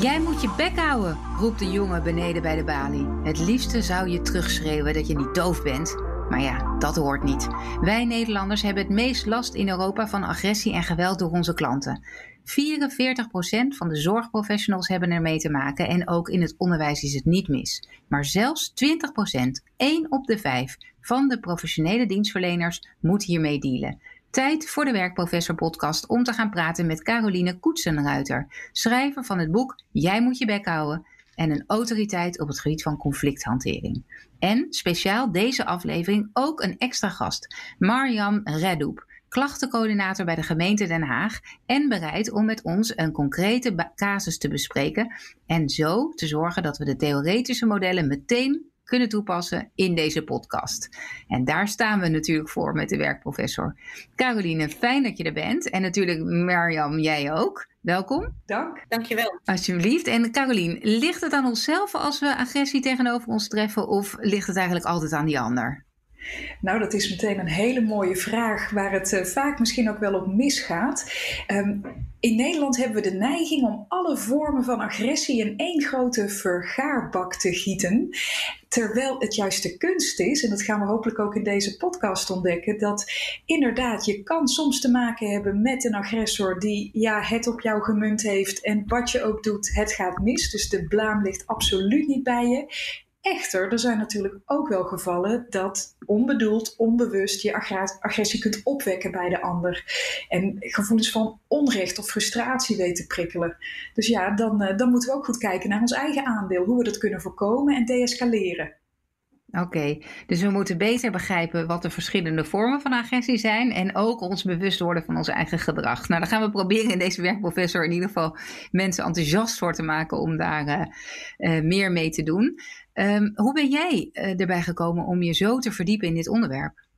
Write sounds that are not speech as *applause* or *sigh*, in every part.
Jij moet je bek houden, roept de jongen beneden bij de balie. Het liefste zou je terugschreeuwen dat je niet doof bent. Maar ja, dat hoort niet. Wij Nederlanders hebben het meest last in Europa van agressie en geweld door onze klanten. 44% van de zorgprofessionals hebben ermee te maken en ook in het onderwijs is het niet mis. Maar zelfs 20%, 1 op de 5 van de professionele dienstverleners moet hiermee dealen. Tijd voor de Werkprofessor podcast om te gaan praten met Caroline Koetsenruiter, schrijver van het boek Jij moet je bek houden en een autoriteit op het gebied van conflicthantering. En speciaal deze aflevering ook een extra gast, Marjam Redoep, klachtencoördinator bij de gemeente Den Haag en bereid om met ons een concrete casus te bespreken en zo te zorgen dat we de theoretische modellen meteen kunnen toepassen in deze podcast. En daar staan we natuurlijk voor met de werkprofessor. Caroline, fijn dat je er bent. En natuurlijk Mirjam, jij ook. Welkom. Dank, dankjewel. Alsjeblieft. En Caroline, ligt het aan onszelf als we agressie tegenover ons treffen of ligt het eigenlijk altijd aan die ander? Nou, dat is meteen een hele mooie vraag waar het uh, vaak misschien ook wel op misgaat. Um, in Nederland hebben we de neiging om alle vormen van agressie in één grote vergaarbak te gieten. Terwijl het juist de kunst is, en dat gaan we hopelijk ook in deze podcast ontdekken, dat inderdaad je kan soms te maken hebben met een agressor die ja, het op jou gemunt heeft en wat je ook doet, het gaat mis. Dus de blaam ligt absoluut niet bij je. Echter, er zijn natuurlijk ook wel gevallen dat onbedoeld, onbewust je agressie kunt opwekken bij de ander. En gevoelens van onrecht of frustratie weten prikkelen. Dus ja, dan, eh, dan moeten we ook goed kijken naar ons eigen aandeel. Hoe we dat kunnen voorkomen en deescaleren. Oké, dus we moeten beter begrijpen wat de verschillende vormen van agressie zijn en ook ons bewust worden van ons eigen gedrag. Nou, dan gaan we proberen in deze werkprofessor in ieder geval mensen enthousiast voor te maken om daar uh, uh, meer mee te doen. Um, hoe ben jij uh, erbij gekomen om je zo te verdiepen in dit onderwerp?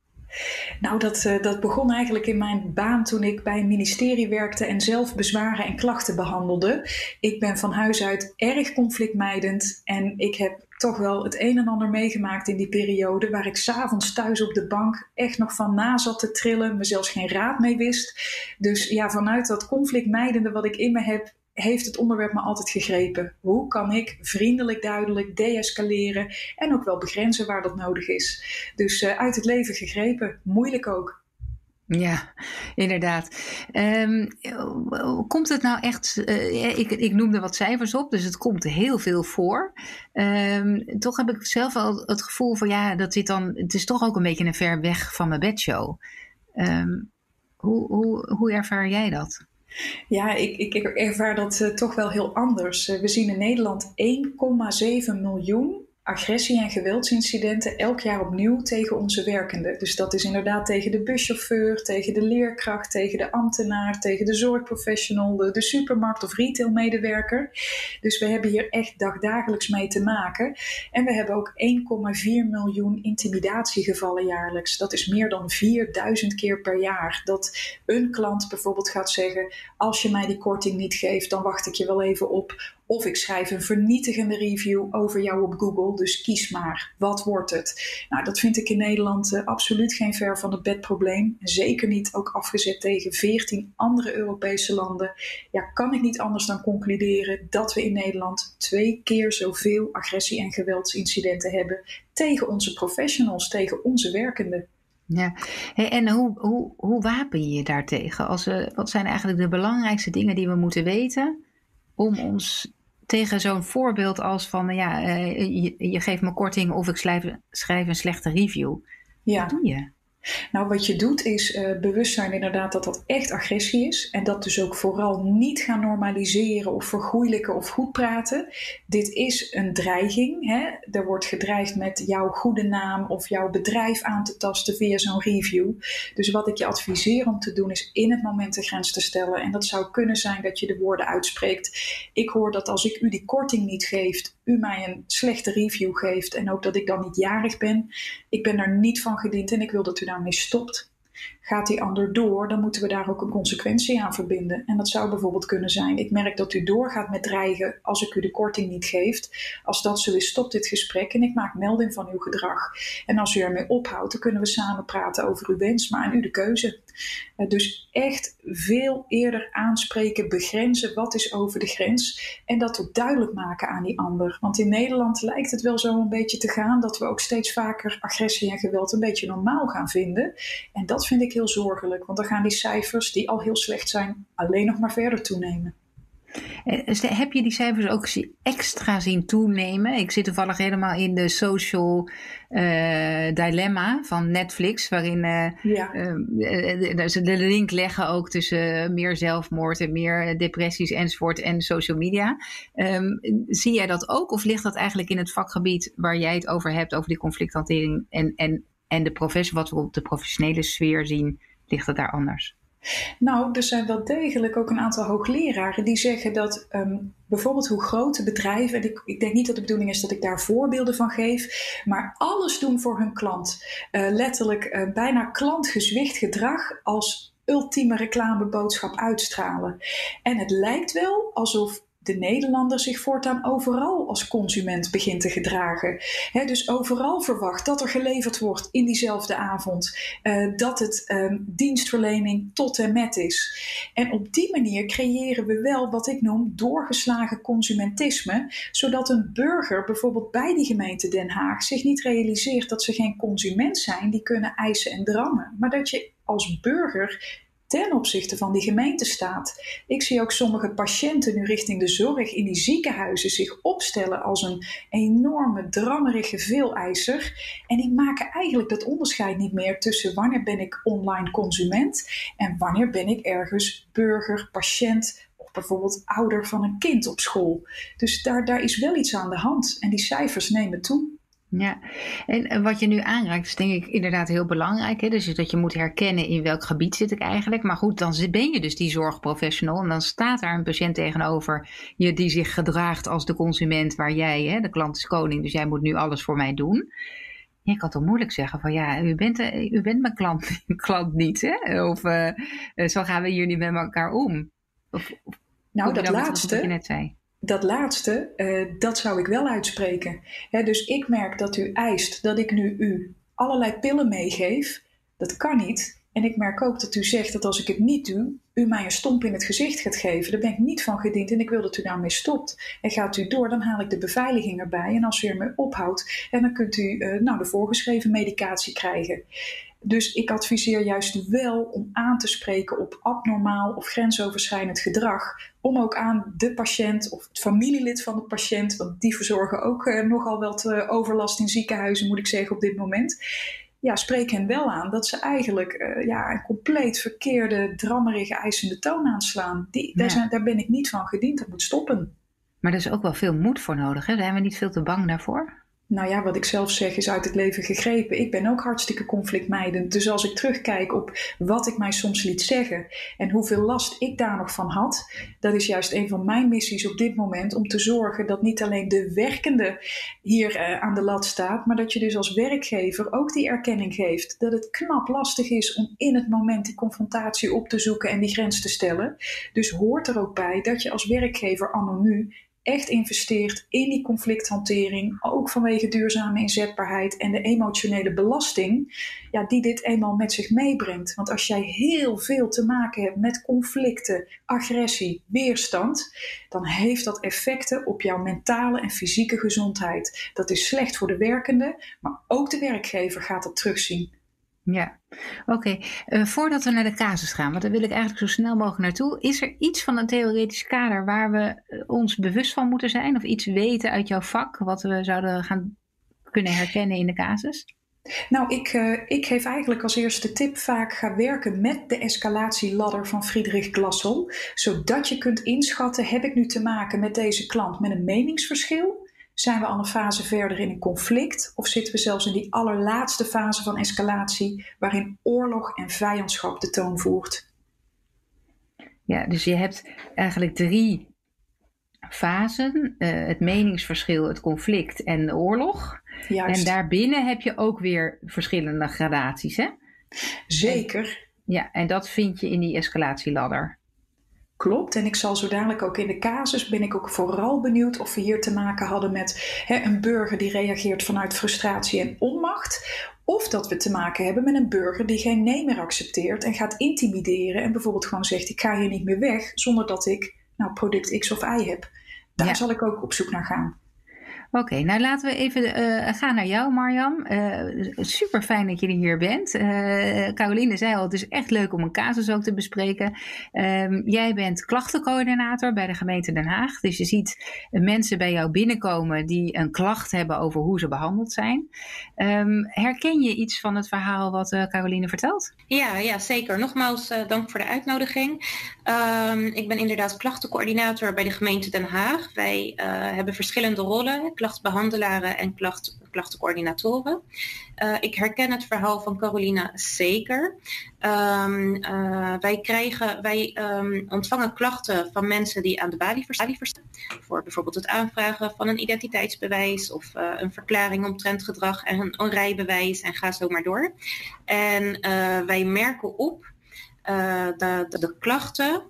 Nou, dat, uh, dat begon eigenlijk in mijn baan toen ik bij een ministerie werkte en zelf bezwaren en klachten behandelde. Ik ben van huis uit erg conflictmijdend en ik heb toch wel het een en ander meegemaakt in die periode. Waar ik s'avonds thuis op de bank echt nog van na zat te trillen, me zelfs geen raad mee wist. Dus ja, vanuit dat conflictmijdende wat ik in me heb, heeft het onderwerp me altijd gegrepen. Hoe kan ik vriendelijk, duidelijk deescaleren en ook wel begrenzen waar dat nodig is? Dus uh, uit het leven gegrepen, moeilijk ook. Ja, inderdaad. Um, komt het nou echt, uh, ik, ik noemde wat cijfers op, dus het komt heel veel voor. Um, toch heb ik zelf wel het gevoel van ja, dat dit dan, het is toch ook een beetje een ver weg van mijn bedshow. Um, hoe, hoe, hoe ervaar jij dat? *laughs* Ja, ik, ik, ervaar dat uh, toch wel heel anders. Uh, we zien in Nederland 1,7 miljoen agressie- en geweldsincidenten elk jaar opnieuw tegen onze werkenden. Dus dat is inderdaad tegen de buschauffeur, tegen de leerkracht, tegen de ambtenaar, tegen de zorgprofessional, de, de supermarkt- of retailmedewerker. Dus we hebben hier echt dagdagelijks mee te maken. En we hebben ook 1,4 miljoen intimidatiegevallen jaarlijks. Dat is meer dan 4000 keer per jaar. Dat een klant bijvoorbeeld gaat zeggen: Als je mij die korting niet geeft, dan wacht ik je wel even op. Of ik schrijf een vernietigende review over jou op Google. Dus kies maar, wat wordt het? Nou, dat vind ik in Nederland uh, absoluut geen ver van het bedprobleem. Zeker niet ook afgezet tegen 14 andere Europese landen. Ja, kan ik niet anders dan concluderen dat we in Nederland twee keer zoveel agressie- en geweldsincidenten hebben tegen onze professionals, tegen onze werkenden. Ja, en hoe, hoe, hoe wapen je je daartegen? Als we, wat zijn eigenlijk de belangrijkste dingen die we moeten weten om ons tegen zo'n voorbeeld als van ja, uh, je, je, geeft me korting of ik schrijf, schrijf een slechte review. Ja. Wat doe je? Nou, wat je doet is bewust zijn inderdaad dat dat echt agressie is. En dat dus ook vooral niet gaan normaliseren of vergoeilijken of goed praten. Dit is een dreiging. Hè? Er wordt gedreigd met jouw goede naam of jouw bedrijf aan te tasten via zo'n review. Dus wat ik je adviseer om te doen is in het moment de grens te stellen. En dat zou kunnen zijn dat je de woorden uitspreekt. Ik hoor dat als ik u die korting niet geef, u mij een slechte review geeft en ook dat ik dan niet jarig ben. Ik ben er niet van gediend en ik wil dat u daarmee stopt. Gaat die ander door, dan moeten we daar ook een consequentie aan verbinden. En dat zou bijvoorbeeld kunnen zijn: ik merk dat u doorgaat met dreigen als ik u de korting niet geeft. Als dat zo is, stop dit gesprek en ik maak melding van uw gedrag. En als u ermee ophoudt, dan kunnen we samen praten over uw wens, maar aan u de keuze. dus echt veel eerder aanspreken, begrenzen wat is over de grens en dat ook duidelijk maken aan die ander. Want in Nederland lijkt het wel zo een beetje te gaan dat we ook steeds vaker agressie en geweld een beetje normaal gaan vinden. En dat vind ik heel zorgelijk, want dan gaan die cijfers die al heel slecht zijn alleen nog maar verder toenemen. Eh, heb je die cijfers ook extra zien toenemen? Ik zit toevallig helemaal in de social uh, dilemma van Netflix, waarin uh, ja. ze de link leggen ook tussen meer zelfmoord en meer depressies enzovoort en social media. Um, zie jij dat ook of ligt dat eigenlijk in het vakgebied waar jij het over hebt, over die conflicthantering en, en, en de wat we op de professionele sfeer zien, ligt het daar anders? Nou, er zijn wel degelijk ook een aantal hoogleraren die zeggen dat um, bijvoorbeeld hoe grote bedrijven, en ik, ik, denk niet dat de bedoeling is dat ik daar voorbeelden van geef, maar alles doen voor hun klant. Uh, letterlijk uh, bijna klantgezwicht gedrag als ultieme reclameboodschap uitstralen. En het lijkt wel alsof de Nederlander zich voortaan overal als consument begint te gedragen. dus overal verwacht dat er geleverd wordt in diezelfde avond. Uh, dat het um, dienstverlening tot en met is. En op die manier creëren we wel wat ik noem doorgeslagen consumentisme. Zodat een burger bijvoorbeeld bij die gemeente Den Haag zich niet realiseert dat ze geen consument zijn die kunnen eisen en drammen. Maar dat je als burger ten opzichte van die gemeente staat. Ik zie ook sommige patiënten nu richting de zorg in die ziekenhuizen zich opstellen als een enorme drammerige veeleiser. En die maken eigenlijk dat onderscheid niet meer tussen wanneer ben ik online consument en wanneer ben ik ergens burger, patiënt of bijvoorbeeld ouder van een kind op school. Dus daar, daar is wel iets aan de hand en die cijfers nemen toe. Ja, en wat je nu aanraakt is denk ik inderdaad heel belangrijk. Hè? Dus dat je moet herkennen in welk gebied zit ik eigenlijk. Maar goed, dan ben je dus die zorgprofessional. En dan staat daar een patiënt tegenover je die zich gedraagt als de consument waar jij, hè, de klant is koning, dus jij moet nu alles voor mij doen. Ik kan toch moeilijk zeggen van ja, u bent, eh, u bent mijn klant, *laughs* klant niet. Hè? Of uh, zo gaan we hier niet met elkaar om. Of, of nou, dat laatste. Wat je net zei dat laatste, uh, dat zou ik wel uitspreken. dus ik merk dat u eist dat ik nu u allerlei pillen meegeef. Dat kan niet. En ik merk ook dat u zegt dat als ik het niet doe, u mij een stomp in het gezicht gaat geven. Daar ben ik niet van gediend en ik wil dat u daarmee stopt. En gaat u door, dan haal ik de beveiliging erbij. En als u ermee ophoudt, en dan kunt u uh, nou, de voorgeschreven medicatie krijgen. Dus ik adviseer juist wel om aan te spreken op abnormaal of grensoverschrijdend gedrag. Om ook aan de patiënt of het familielid van de patiënt, want die verzorgen ook eh, nogal wat eh, overlast in ziekenhuizen, moet ik zeggen, op dit moment. Ja, spreek hen wel aan dat ze eigenlijk uh, ja, een compleet verkeerde, drammerige, eisende toon aanslaan. Die, daar, zijn, daar ben ik niet van gediend, dat moet stoppen. Maar er is ook wel veel moed voor nodig. Hè? Zijn we niet veel te bang daarvoor? Nou ja, wat ik zelf zeg is uit het leven gegrepen. Ik ben ook hartstikke conflictmijdend. Dus als ik terugkijk op wat ik mij soms liet zeggen en hoeveel last ik daar nog van had, dat is juist een van mijn missies op dit moment om te zorgen dat niet alleen de werkende hier uh, aan de lat staat, maar dat je dus als werkgever ook die erkenning geeft dat het knap lastig is om in het moment die confrontatie op te zoeken en die grens te stellen. Dus hoort er ook bij dat je als werkgever anno nu echt investeert in die conflicthantering, ook vanwege duurzame inzetbaarheid en de emotionele belasting, ja, die dit eenmaal met zich meebrengt. Want als jij heel veel te maken hebt met conflicten, agressie, weerstand, dan heeft dat effecten op jouw mentale en fysieke gezondheid. Dat is slecht voor de werkende, maar ook de werkgever gaat dat terugzien. Ja, oké. Eh, voordat we naar de casus gaan, want daar wil ik eigenlijk zo snel mogelijk naartoe. Is er iets van een theoretisch kader waar we eh, ons bewust van moeten zijn? Of iets weten uit jouw vak wat we zouden gaan kunnen herkennen in de casus? Nou, ik, uh, ik geef eigenlijk als eerste tip vaak ga werken met de escalatieladder van Friedrich Glassel. Zodat je kunt inschatten, heb ik nu te maken met deze klant met een meningsverschil? Zijn we al een fase verder in een conflict of zitten we zelfs in die allerlaatste fase van escalatie waarin oorlog en vijandschap de toon voert? Ja, dus je hebt eigenlijk drie fasen: uh, het meningsverschil, het conflict en de oorlog. Juist. En daarbinnen heb je ook weer verschillende gradaties, hè? Zeker. ja, en dat vind je in die escalatieladder. Klopt. En ik zal zo dadelijk ook in de casus, ben ik ook vooral benieuwd of we hier te maken hadden met hè, een burger die reageert vanuit frustratie en onmacht. Of dat we te maken hebben met een burger die geen nee meer accepteert en gaat intimideren en bijvoorbeeld gewoon zegt: Ik ga hier niet meer weg zonder dat ik nou, product X of Y heb. Daar zal ik ook op zoek naar gaan. Oké, nou laten we even uh, gaan naar jou, Marjam. Uh, super fijn dat je er hier bent. Uh, Caroline zei al, het is echt leuk om een casus ook te bespreken. Ehm, jij bent klachtencoördinator bij de gemeente Den Haag. Dus je ziet mensen bij jou binnenkomen die een klacht hebben over hoe ze behandeld zijn. Um, herken je iets van het verhaal wat Caroline vertelt? Ja, ja, zeker. Nogmaals, dank voor de uitnodiging. Um, ik ben inderdaad klachtencoördinator bij de gemeente Den Haag. Wij hebben verschillende rollen klachtbehandelaren en klacht, klachtencoördinatoren. Uh, ik herken het verhaal van Carolina zeker. Um, uh, wij, krijgen, wij um, ontvangen klachten van mensen die aan de balie verstaan. Voor bijvoorbeeld het aanvragen van een identiteitsbewijs of uh, een verklaring omtrent gedrag en een, rijbewijs en ga zo maar door. En wij merken op de, de, klachten,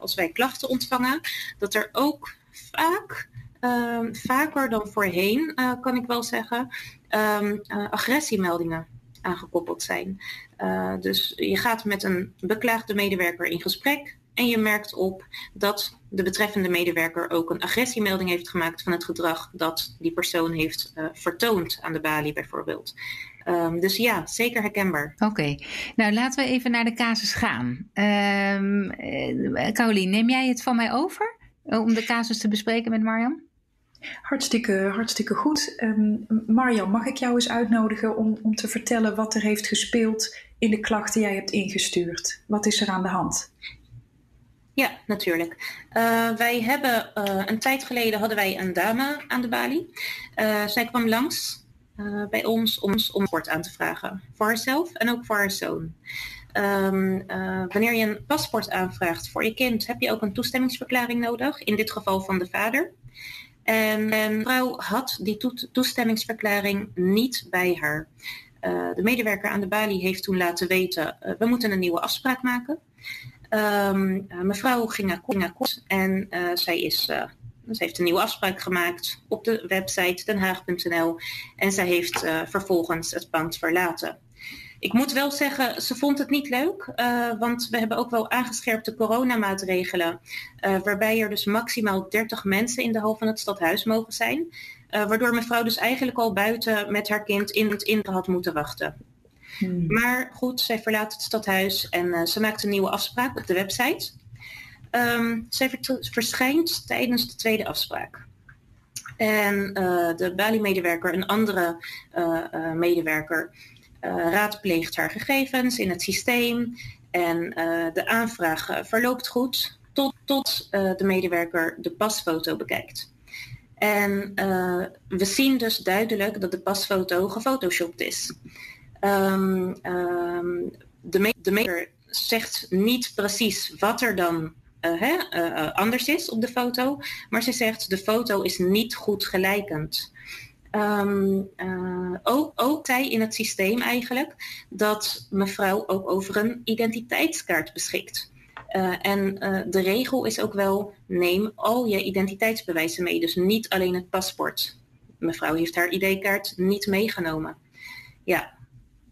als wij klachten ontvangen, dat er ook vaak Ehm, vaker dan voorheen, uh, kan ik wel zeggen, um, uh, agressiemeldingen aangekoppeld zijn. Uh, dus je gaat met een beklaagde medewerker in gesprek en je merkt op dat de betreffende medewerker ook een agressiemelding heeft gemaakt van het gedrag dat die persoon heeft vertoond aan de balie bijvoorbeeld. Um, dus ja, zeker herkenbaar. Oké, nou laten we even naar de casus gaan. Um, Caroline, neem jij het van mij over om de casus te bespreken met Marjam? Hartstikke, hartstikke goed. Um, mag ik jou eens uitnodigen om, om te vertellen wat er heeft gespeeld in de klacht die jij hebt ingestuurd? Wat is er aan de hand? Ja, natuurlijk. Uh, wij hebben uh, een tijd geleden hadden wij een dame aan de balie. Uh, zij kwam langs bij ons om om sport aan te vragen. Voor haarzelf en ook voor haar zoon. Um, wanneer je een paspoort aanvraagt voor je kind, heb je ook een toestemmingsverklaring nodig. In dit geval van de vader. En de vrouw had die toestemmingsverklaring niet bij haar. Uh, de medewerker aan de balie heeft toen laten weten, uh, we moeten een nieuwe afspraak maken. Um, uh, mevrouw ging akkoord en zij, is, ze heeft een nieuwe afspraak gemaakt op de website denhaag.nl en zij heeft vervolgens het pand verlaten. Ik moet wel zeggen, ze vond het niet leuk, uh, want we hebben ook wel aangescherpte coronamaatregelen, uh, waarbij er dus maximaal 30 mensen in de hal van het stadhuis mogen zijn, uh, waardoor mevrouw dus eigenlijk al buiten met haar kind in het in had moeten wachten. Hmm. Maar goed, zij verlaat het stadhuis en ze maakt een nieuwe afspraak op de website. Um, zij verschijnt tijdens de tweede afspraak. En de Bali-medewerker, een andere medewerker, raadpleegt haar gegevens in het systeem en uh, de aanvraag verloopt goed tot, tot de medewerker de pasfoto bekijkt. En we zien dus duidelijk dat de pasfoto gefotoshopt is. Um, um, de, de medewerker zegt niet precies wat er dan anders is op de foto, maar ze zegt de foto is niet goed gelijkend. Um, uh, ook, ook zei in het systeem eigenlijk dat mevrouw ook over een identiteitskaart beschikt. Uh, en uh, de regel is ook wel, neem al je identiteitsbewijzen mee. Dus niet alleen het paspoort. Mevrouw heeft haar ID-kaart niet meegenomen. Ja,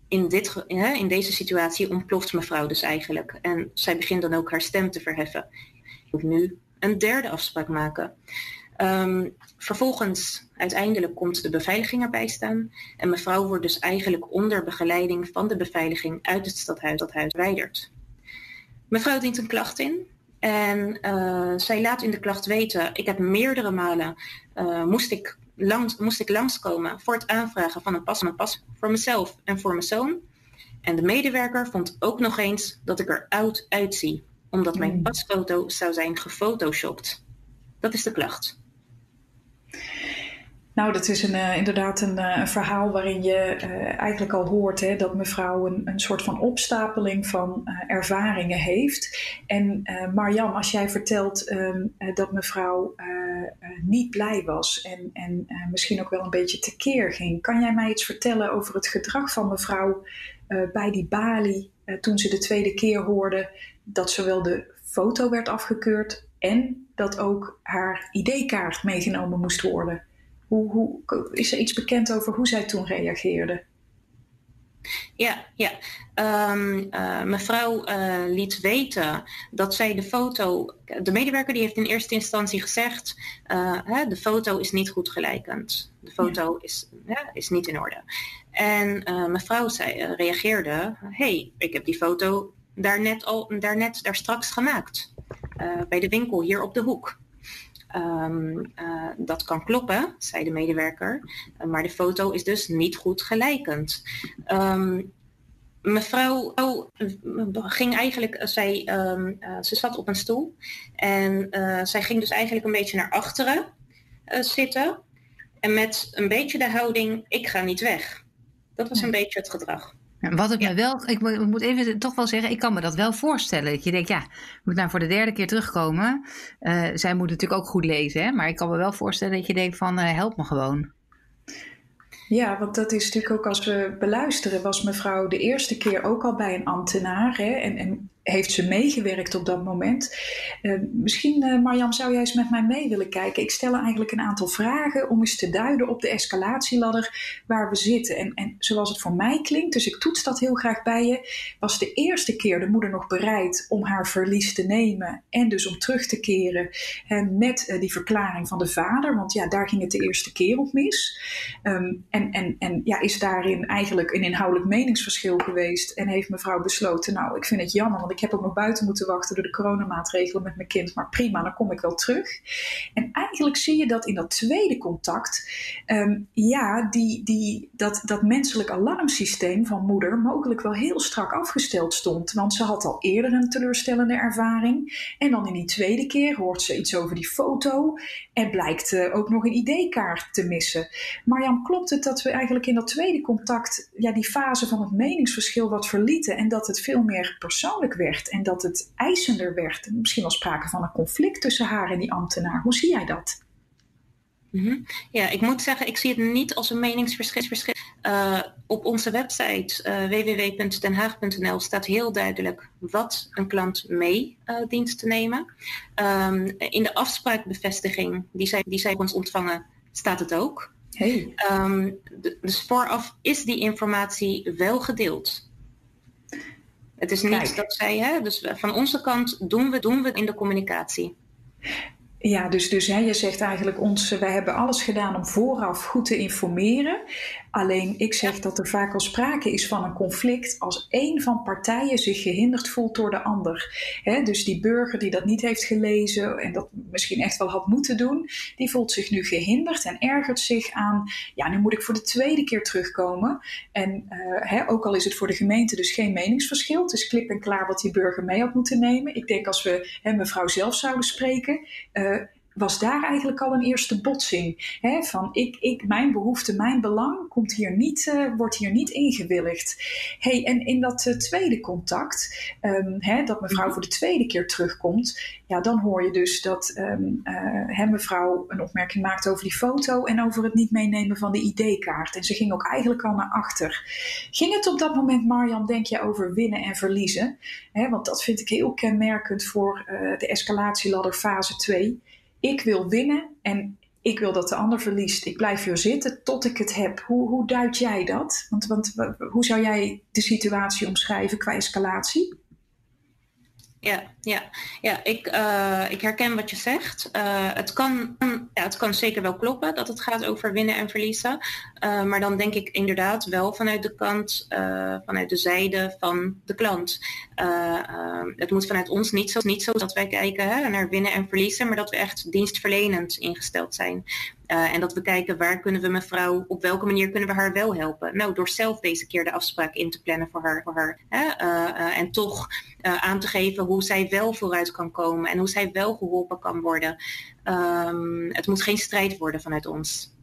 in, dit, in deze situatie ontploft mevrouw dus eigenlijk. En zij begint dan ook haar stem te verheffen. Ik moet nu een derde afspraak maken. Um, vervolgens, uiteindelijk komt de beveiliging erbij staan. En mevrouw wordt dus eigenlijk onder begeleiding van de beveiliging uit het stadhuis, stadhuis verwijderd. Mevrouw dient een klacht in. En uh, zij laat in de klacht weten, ik heb meerdere malen, uh, moest, ik langs, moest ik langskomen voor het aanvragen van een pas, een pas voor mezelf en voor mijn zoon. En de medewerker vond ook nog eens dat ik er oud uitzie, omdat mijn hmm. pasfoto zou zijn gefotoshopt. Dat is de klacht. Nou, dat is een, uh, inderdaad een, uh, een, verhaal waarin je uh, eigenlijk al hoort hè, dat mevrouw een, een soort van opstapeling van ervaringen heeft. En Marjam, als jij vertelt um, dat mevrouw niet blij was en, en misschien ook wel een beetje tekeer ging, kan jij mij iets vertellen over het gedrag van mevrouw bij die balie toen ze de tweede keer hoorde dat zowel de foto werd afgekeurd en dat ook haar ID-kaart meegenomen moest worden. Hoe, hoe, is er iets bekend over hoe zij toen reageerde? Ja, ja. Um, uh, mevrouw uh, liet weten dat zij de foto. De medewerker die heeft in eerste instantie gezegd: uh, hè, de foto is niet goed gelijkend. De foto is, ja, is niet in orde. En mevrouw zei, reageerde: hey, ik heb die foto daar net, al, daar net daar straks gemaakt. Bij de winkel hier op de hoek. Um, uh, dat kan kloppen, zei de medewerker, uh, maar de foto is dus niet goed gelijkend. Um, mevrouw oh, ging eigenlijk, zij, um, uh, ze zat op een stoel en zij ging dus eigenlijk een beetje naar achteren zitten en met een beetje de houding, ik ga niet weg. Dat was een beetje het gedrag. Wat ik me wel, ik moet even toch wel zeggen, ik kan me dat wel voorstellen. Dat je denkt, ja, ik moet nou voor de derde keer terugkomen. Uh, zij moet natuurlijk ook goed lezen, hè? maar ik kan me wel voorstellen dat je denkt van, uh, help me gewoon. Ja, want dat is natuurlijk ook als we beluisteren, was mevrouw de eerste keer ook al bij een ambtenaar. Hè, en, en heeft ze meegewerkt op dat moment. Uh, misschien, uh, zou jij eens met mij mee willen kijken? Ik stel eigenlijk een aantal vragen om eens te duiden op de escalatieladder waar we zitten. En, en zoals het voor mij klinkt, dus ik toets dat heel graag bij je, was de eerste keer de moeder nog bereid om haar verlies te nemen en dus om terug te keren met die verklaring van de vader, want ja, daar ging het de eerste keer op mis. Um, en en, en ja, is daarin eigenlijk een inhoudelijk meningsverschil geweest en heeft mevrouw besloten, nou, ik vind het jammer, ik heb ook nog buiten moeten wachten door de coronamaatregelen met mijn kind. Maar prima, dan kom ik wel terug. En eigenlijk zie je dat in dat tweede contact, um, ja, die, die, dat, dat menselijk alarmsysteem van moeder mogelijk wel heel strak afgesteld stond. Want ze had al eerder een teleurstellende ervaring. En dan in die tweede keer hoort ze iets over die foto. En blijkt uh, ook nog een ID-kaart te missen. Maar Jan, klopt het dat we eigenlijk in dat tweede contact ja, die fase van het meningsverschil wat verlieten en dat het veel meer persoonlijk werd? Werd en dat het eisender werd. Misschien wel sprake van een conflict tussen haar en die ambtenaar. Hoe zie jij dat? Mm-hmm. Ja, ik moet zeggen, ik zie het niet als een meningsverschil. Uh, op onze website uh, www.denhaag.nl staat heel duidelijk wat een klant mee uh, dient te nemen. Um, in de afspraakbevestiging die zij, die zij ons ontvangen, staat het ook. Hey. Um, dus vooraf is die informatie wel gedeeld. Het is niet dat zij, hè, dus van onze kant doen we, doen we in de communicatie. Ja, dus, dus hè, je zegt eigenlijk ons, wij hebben alles gedaan om vooraf goed te informeren. Alleen ik zeg dat er vaak al sprake is van een conflict als één van partijen zich gehinderd voelt door de ander. dus die burger die dat niet heeft gelezen en dat misschien echt wel had moeten doen, die voelt zich nu gehinderd en ergert zich aan, ja, nu moet ik voor de tweede keer terugkomen. En uh, ook al is het voor de gemeente dus geen meningsverschil, het is klip en klaar wat die burger mee had moeten nemen. Ik denk als we mevrouw zelf zouden spreken, uh, was daar eigenlijk al een eerste botsing. Hè? Van ik, ik, mijn behoefte, mijn belang komt hier niet, uh, wordt hier niet ingewilligd. Hey, en in dat uh, tweede contact, um, hè, dat mevrouw voor de tweede keer terugkomt, ja, dan hoor je dus dat um, mevrouw een opmerking maakt over die foto en over het niet meenemen van de ID-kaart. En ze ging ook eigenlijk al naar achter. Ging het op dat moment, Marjan, denk je over winnen en verliezen? Hè, want dat vind ik heel kenmerkend voor de escalatieladder fase 2 ik wil winnen en ik wil dat de ander verliest. Ik blijf hier zitten tot ik het heb. Hoe, hoe duid jij dat? Want, want hoe zou jij de situatie omschrijven qua escalatie? Ja, ja, ja ik, uh, ik herken wat je zegt. Uh, het, kan, ja, het kan zeker wel kloppen dat het gaat over winnen en verliezen. Uh, maar dan denk ik inderdaad wel vanuit de kant, vanuit de zijde van de klant. het moet vanuit ons niet zo, niet zo dat wij kijken hè, naar winnen en verliezen, maar dat we echt dienstverlenend ingesteld zijn. En dat we kijken waar kunnen we mevrouw, op welke manier kunnen we haar wel helpen. Nou, door zelf deze keer de afspraak in te plannen voor haar. Voor haar hè? En toch aan te geven hoe zij wel vooruit kan komen en hoe zij wel geholpen kan worden. Um, het moet geen strijd worden vanuit ons.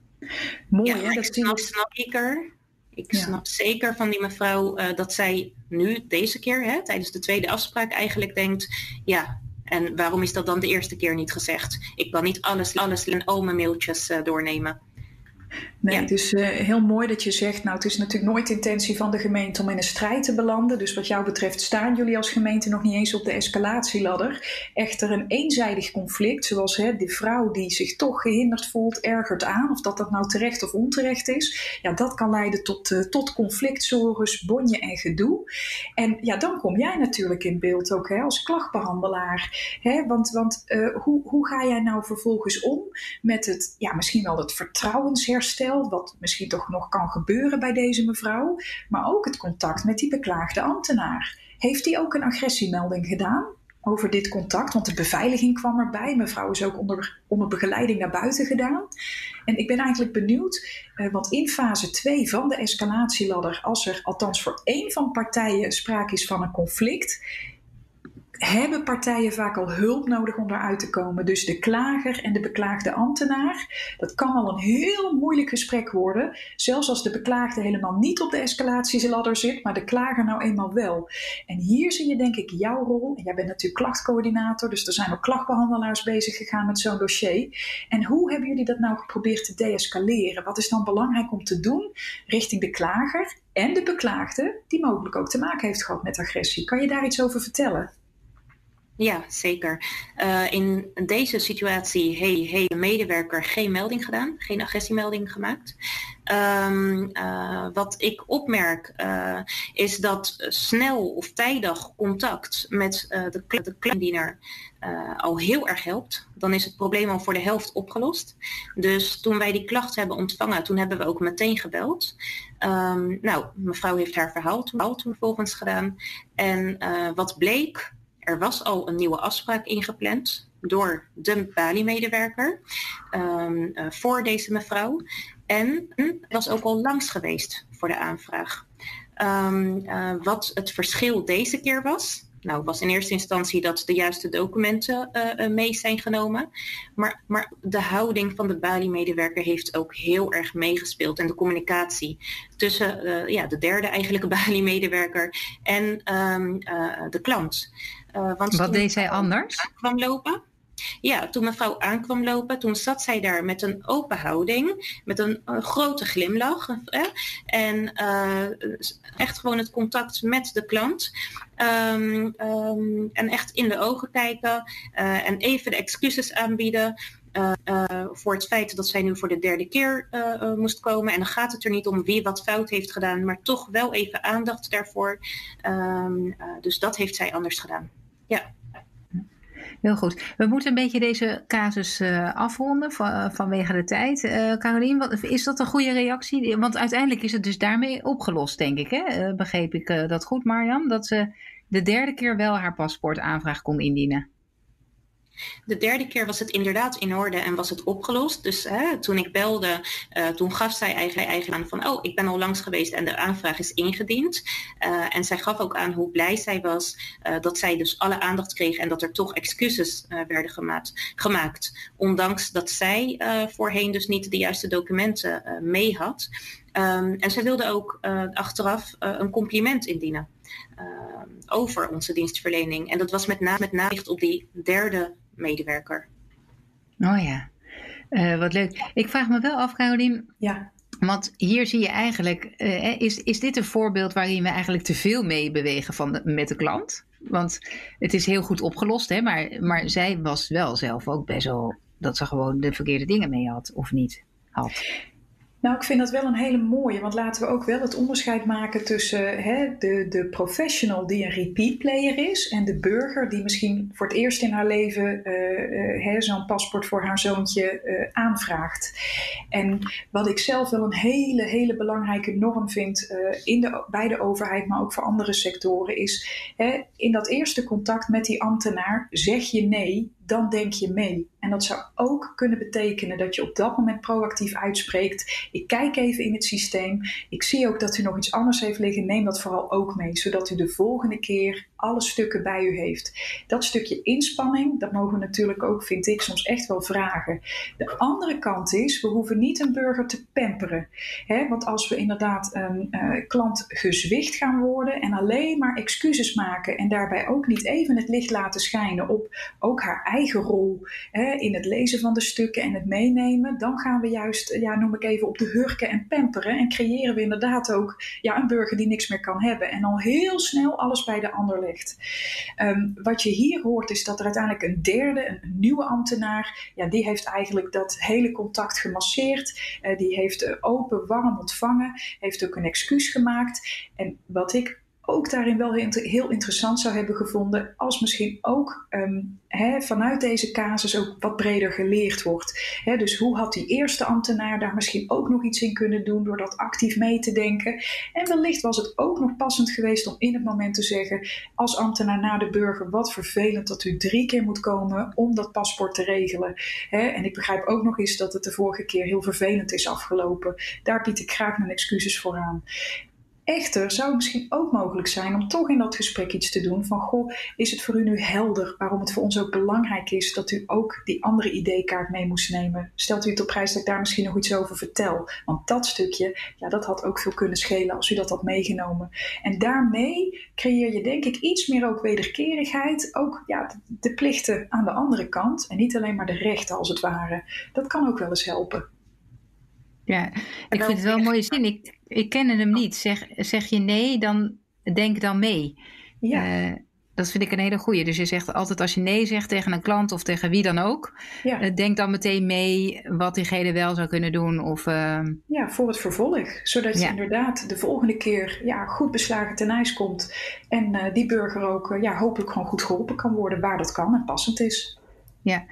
Mooi, ja, hè? Dat snap, snap ik er. Ik ja. snap zeker van die mevrouw dat zij nu deze keer, hè, tijdens de tweede afspraak, eigenlijk denkt: ja, en waarom is dat dan de eerste keer niet gezegd? Ik kan niet alles, alles in oma mailtjes uh, doornemen. Nee, dus uh, heel mooi dat je zegt, nou het is natuurlijk nooit de intentie van de gemeente om in een strijd te belanden. Dus wat jou betreft staan jullie als gemeente nog niet eens op de escalatieladder. Echter een eenzijdig conflict, zoals hè, die vrouw die zich toch gehinderd voelt, ergert aan. Of dat dat nou terecht of onterecht is. Ja, dat kan leiden tot, uh, tot conflictzorges, bonje en gedoe. En ja, dan kom jij natuurlijk in beeld ook hè, als klachtbehandelaar. Hè? Want, want uh, hoe, hoe ga jij nou vervolgens om met het, ja, misschien wel het vertrouwensherstel wat misschien toch nog kan gebeuren bij deze mevrouw, maar ook het contact met die beklaagde ambtenaar. Heeft hij ook een agressiemelding gedaan over dit contact? Want de beveiliging kwam erbij. Mevrouw is ook onder, onder begeleiding naar buiten gedaan. En ik ben eigenlijk benieuwd, eh, want in fase 2 van de escalatieladder, als er althans voor één van partijen sprake is van een conflict, hebben partijen vaak al hulp nodig om eruit te komen. Dus de klager en de beklaagde ambtenaar. Dat kan al een heel moeilijk gesprek worden. Zelfs als de beklaagde helemaal niet op de escalatieladder zit, maar de klager nou eenmaal wel. En hier zie je denk ik jouw rol. Jij bent natuurlijk klachtcoördinator, dus er zijn ook klachtbehandelaars bezig gegaan met zo'n dossier. En hoe hebben jullie dat nou geprobeerd te deescaleren? Wat is dan belangrijk om te doen richting de klager en de beklaagde, die mogelijk ook te maken heeft gehad met agressie? Kan je daar iets over vertellen? Ja, zeker. Uh, in deze situatie heeft de medewerker geen melding gedaan, geen agressiemelding gemaakt. Um, uh, wat ik opmerk uh, is dat snel of tijdig contact met de, kleindiener al heel erg helpt. Dan is het probleem al voor de helft opgelost. Dus toen wij die klacht hebben ontvangen, toen hebben we ook meteen gebeld. Um, nou, mevrouw heeft haar verhaal toen, toen vervolgens gedaan. En wat bleek, er was al een nieuwe afspraak ingepland door de Bali-medewerker um, uh, voor deze mevrouw. En er was ook al langs geweest voor de aanvraag. Um, uh, wat het verschil deze keer was, nou, was in eerste instantie dat de juiste documenten uh, mee zijn genomen. Maar, maar de houding van de Bali-medewerker heeft ook heel erg meegespeeld. En de communicatie tussen ja, de derde eigenlijke *laughs* Bali-medewerker en um, de klant. Uh, want Wat deed zij anders? Kwam lopen. Ja, toen mevrouw aankwam lopen, toen zat zij daar met een open houding, met een, een grote glimlach. Hè? En uh, echt gewoon het contact met de klant. Um, um, en echt in de ogen kijken uh, en even de excuses aanbieden. Uh, uh, voor het feit dat zij nu voor de derde keer uh, moest komen. En dan gaat het er niet om wie wat fout heeft gedaan, maar toch wel even aandacht daarvoor. Um, dus dat heeft zij anders gedaan. Ja. Heel goed. We moeten een beetje deze casus uh, afronden van, vanwege de tijd. Uh, Carolien, wat, is dat een goede reactie? Want uiteindelijk is het dus daarmee opgelost, denk ik. Hè? begreep ik dat goed, Marjan? Dat ze de derde keer wel haar paspoortaanvraag kon indienen. De derde keer was het inderdaad in orde en was het opgelost. Dus hè, toen ik belde, uh, toen gaf zij eigenlijk, eigenlijk aan van, oh, ik ben al langs geweest en de aanvraag is ingediend. Uh, en zij gaf ook aan hoe blij zij was uh, dat zij dus alle aandacht kreeg en dat er toch excuses werden gemaakt. Ondanks dat zij voorheen dus niet de juiste documenten mee had. Um, en zij wilde ook achteraf een compliment indienen. Over onze dienstverlening. En dat was met name met name op die derde medewerker. Oh ja, uh, wat leuk. Ik vraag me wel af, Carolien. Ja. Want hier zie je eigenlijk, uh, is, is dit een voorbeeld waarin we eigenlijk te veel mee bewegen van de, met de klant? Want het is heel goed opgelost, hè? Maar, maar zij was wel zelf ook best wel dat ze gewoon de verkeerde dingen mee had, of niet had. Nou, ik vind dat wel een hele mooie, want laten we ook wel het onderscheid maken tussen hè, de, de professional die een repeat player is en de burger die misschien voor het eerst in haar leven uh, uh, zo'n paspoort voor haar zoontje uh, aanvraagt. En wat ik zelf wel een hele, hele belangrijke norm vind in de, bij de overheid, maar ook voor andere sectoren, is hè, in dat eerste contact met die ambtenaar zeg je nee dan denk je mee. En dat zou ook kunnen betekenen dat je op dat moment proactief uitspreekt. Ik kijk even in het systeem. Ik zie ook dat u nog iets anders heeft liggen. Neem dat vooral ook mee, zodat u de volgende keer alle stukken bij u heeft. Dat stukje inspanning, dat mogen we natuurlijk ook, vind ik, soms echt wel vragen. De andere kant is, we hoeven niet een burger te pamperen. Hè? Want als we inderdaad een uh, klant gezwicht gaan worden en alleen maar excuses maken en daarbij ook niet even het licht laten schijnen op ook haar eigen rol in het lezen van de stukken en het meenemen, dan gaan we juist, ja, noem ik even, op de hurken en pamperen. En creëren we inderdaad ook ja, een burger die niks meer kan hebben. En al heel snel alles bij de ander legt. Ehm, wat je hier hoort is dat er uiteindelijk een derde, een nieuwe ambtenaar, ja, die heeft eigenlijk dat hele contact gemasseerd. Uh, die heeft open, warm ontvangen, heeft ook een excuus gemaakt. En wat ik ook daarin wel heel interessant zou hebben gevonden als misschien ook um, vanuit deze casus ook wat breder geleerd wordt. dus hoe had die eerste ambtenaar daar misschien ook nog iets in kunnen doen door dat actief mee te denken? En wellicht was het ook nog passend geweest om in het moment te zeggen als ambtenaar naar de burger wat vervelend dat u drie keer moet komen om dat paspoort te regelen. en ik begrijp ook nog eens dat het de vorige keer heel vervelend is afgelopen. Daar bied ik graag mijn excuses voor aan. Echter zou het misschien ook mogelijk zijn om toch in dat gesprek iets te doen van goh, is het voor u nu helder waarom het voor ons ook belangrijk is dat u ook die andere ID-kaart mee moest nemen? Stelt u het op prijs dat ik daar misschien nog iets over vertel? Want dat stukje, ja, dat had ook veel kunnen schelen als u dat had meegenomen. En daarmee creëer je denk ik iets meer ook wederkerigheid, ook ja, de plichten aan de andere kant en niet alleen maar de rechten als het ware. Dat kan ook wel eens helpen. Ja, ik vind het wel een mooie zin. Ik, ik ken hem niet. Zeg, zeg je nee, dan denk dan mee. Ja. Uh, dat vind ik een hele goeie. Dus je zegt altijd als je nee zegt tegen een klant of tegen wie dan ook, ja. uh, denk dan meteen mee wat diegene wel zou kunnen doen. Of, uh... Ja, voor het vervolg. Zodat je inderdaad de volgende keer ja, goed beslagen ten ijs komt. En die burger ook ja, hopelijk gewoon goed geholpen kan worden waar dat kan en passend is. Ja,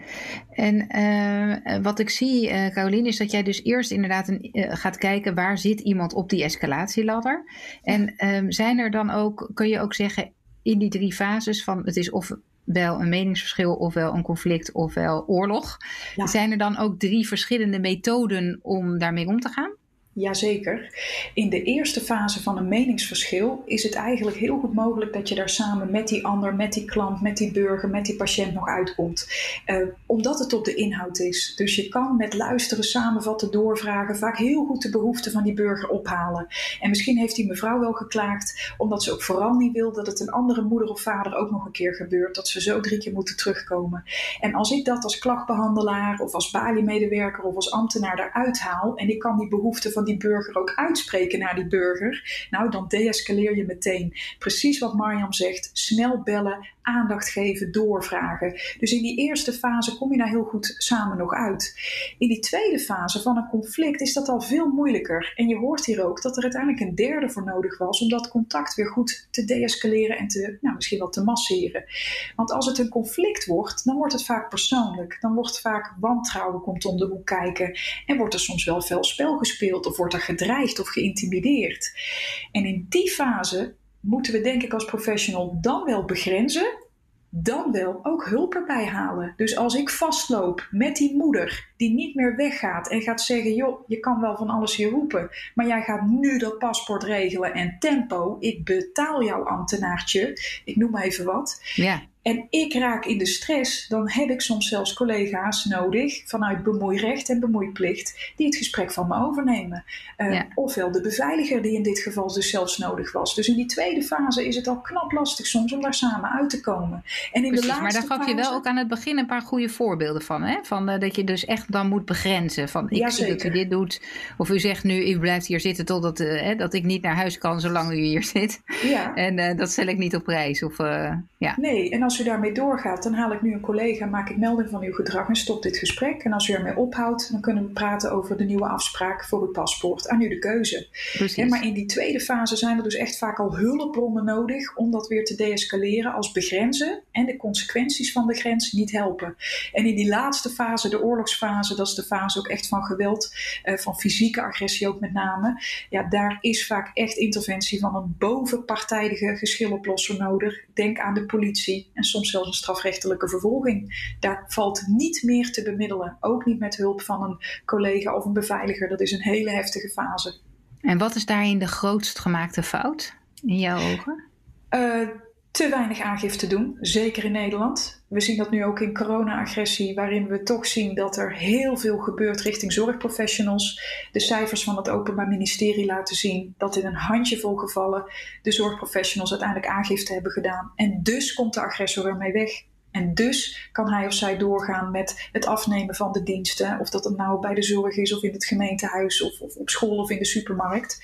en uh, wat ik zie, uh, Caroline, is dat jij dus eerst inderdaad een, uh, gaat kijken waar zit iemand op die escalatieladder. En um, zijn er dan ook, kun je ook zeggen, in die drie fases van het is ofwel een meningsverschil, ofwel een conflict, ofwel oorlog. Ja. Zijn er dan ook drie verschillende methoden om daarmee om te gaan? Jazeker. In de eerste fase van een meningsverschil is het eigenlijk heel goed mogelijk dat je daar samen met die ander, met die klant, met die burger, met die patiënt nog uitkomt. Uh, omdat het op de inhoud is. Dus je kan met luisteren, samenvatten, doorvragen vaak heel goed de behoeften van die burger ophalen. En misschien heeft die mevrouw wel geklaagd omdat ze ook vooral niet wil dat het een andere moeder of vader ook nog een keer gebeurt. Dat ze zo drie keer moeten terugkomen. En als ik dat als klachtbehandelaar of als baliemedewerker of als ambtenaar eruit haal en ik kan die behoeften van die burger ook uitspreken naar die burger, nou dan deescaleer je meteen. Precies wat Marjam zegt, snel bellen, aandacht geven, doorvragen. Dus in die eerste fase kom je daar heel goed samen nog uit. In die tweede fase van een conflict is dat al veel moeilijker. En je hoort hier ook dat er uiteindelijk een derde voor nodig was om dat contact weer goed te deescaleren en te, nou, misschien wel te masseren. Want als het een conflict wordt, dan wordt het vaak persoonlijk. Dan wordt vaak wantrouwen komt om de hoek kijken en wordt er soms wel veel spel gespeeld of wordt er gedreigd of geïntimideerd. En in die fase moeten we denk ik als professional dan wel begrenzen, dan wel ook hulp erbij halen. Dus als ik vastloop met die moeder die niet meer weggaat en gaat zeggen: joh, je kan wel van alles hier roepen, maar jij gaat nu dat paspoort regelen en tempo, ik betaal jouw ambtenaartje, ik noem even wat. Ja en ik raak in de stress, dan heb ik soms zelfs collega's nodig vanuit bemoeirecht en bemoeiplicht die het gesprek van me overnemen. Uh, Ofwel de beveiliger die in dit geval dus zelfs nodig was. Dus in die tweede fase is het al knap lastig soms om daar samen uit te komen. En in Precies, de laatste maar daar gaf je wel ook aan het begin een paar goede voorbeelden van. Hè? van uh, dat je dus echt dan moet begrenzen. Van ik zie dat u dit doet. Of u zegt nu, u blijft hier zitten totdat uh, dat ik niet naar huis kan zolang u hier zit. Ja. *laughs* En dat stel ik niet op prijs. Of, ja. Nee, en als u daarmee doorgaat, dan haal ik nu een collega, maak ik melding van uw gedrag en stop dit gesprek. En als u ermee ophoudt, dan kunnen we praten over de nieuwe afspraak voor uw paspoort. Aan u de keuze. maar in die tweede fase zijn er dus echt vaak al hulpbronnen nodig om dat weer te deescaleren als begrenzen en de consequenties van de grens niet helpen. En in die laatste fase, de oorlogsfase, dat is de fase ook echt van geweld, eh, van fysieke agressie ook met name. Ja, daar is vaak echt interventie van een bovenpartijdige geschilloplosser nodig. Denk aan de politie en soms zelfs een strafrechtelijke vervolging. Daar valt niet meer te bemiddelen. Ook niet met hulp van een collega of een beveiliger. Dat is een hele heftige fase. En wat is daarin de grootst gemaakte fout in jouw ogen? Uh, te weinig aangifte doen, zeker in Nederland. We zien dat nu ook in corona-agressie, waarin we toch zien dat er heel veel gebeurt richting zorgprofessionals. De cijfers van het Openbaar Ministerie laten zien dat in een handjevol gevallen de zorgprofessionals uiteindelijk aangifte hebben gedaan. En dus komt de agressor ermee weg. En dus kan hij of zij doorgaan met het afnemen van de diensten. Of dat het nou bij de zorg is, of in het gemeentehuis, of, of op school of in de supermarkt.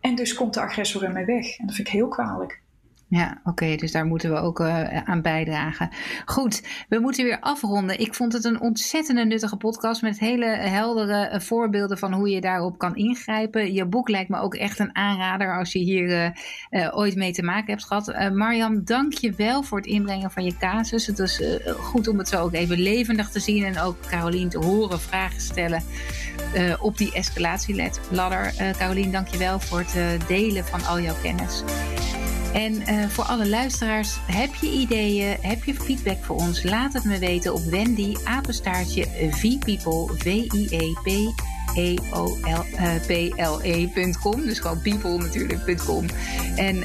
En dus komt de agressor ermee weg. En dat vind ik heel kwalijk. Ja, oké, dus daar moeten we ook uh, aan bijdragen. Goed, we moeten weer afronden. Ik vond het een ontzettende nuttige podcast met hele heldere uh, voorbeelden van hoe je daarop kan ingrijpen. Je boek lijkt me ook echt een aanrader als je hier uh, ooit mee te maken hebt gehad. Marjam, dank je wel voor het inbrengen van je casus. Het is goed om het zo ook even levendig te zien en ook Carolien te horen vragen stellen op die escalatieladder. Carolien, dank je wel voor het delen van al jouw kennis. En uh, voor alle luisteraars, heb je ideeën, heb je feedback voor ons? Laat het me weten op Wendy, apenstaartje, vpeople, V-I-E-P E-O-L-P-L-E.com. Dus gewoon people natuurlijk.com. En uh,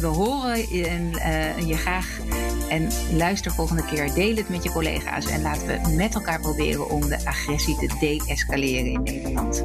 we horen en, uh, je graag. En luister volgende keer. Deel het met je collega's. En laten we met elkaar proberen om de agressie te de-escaleren in Nederland.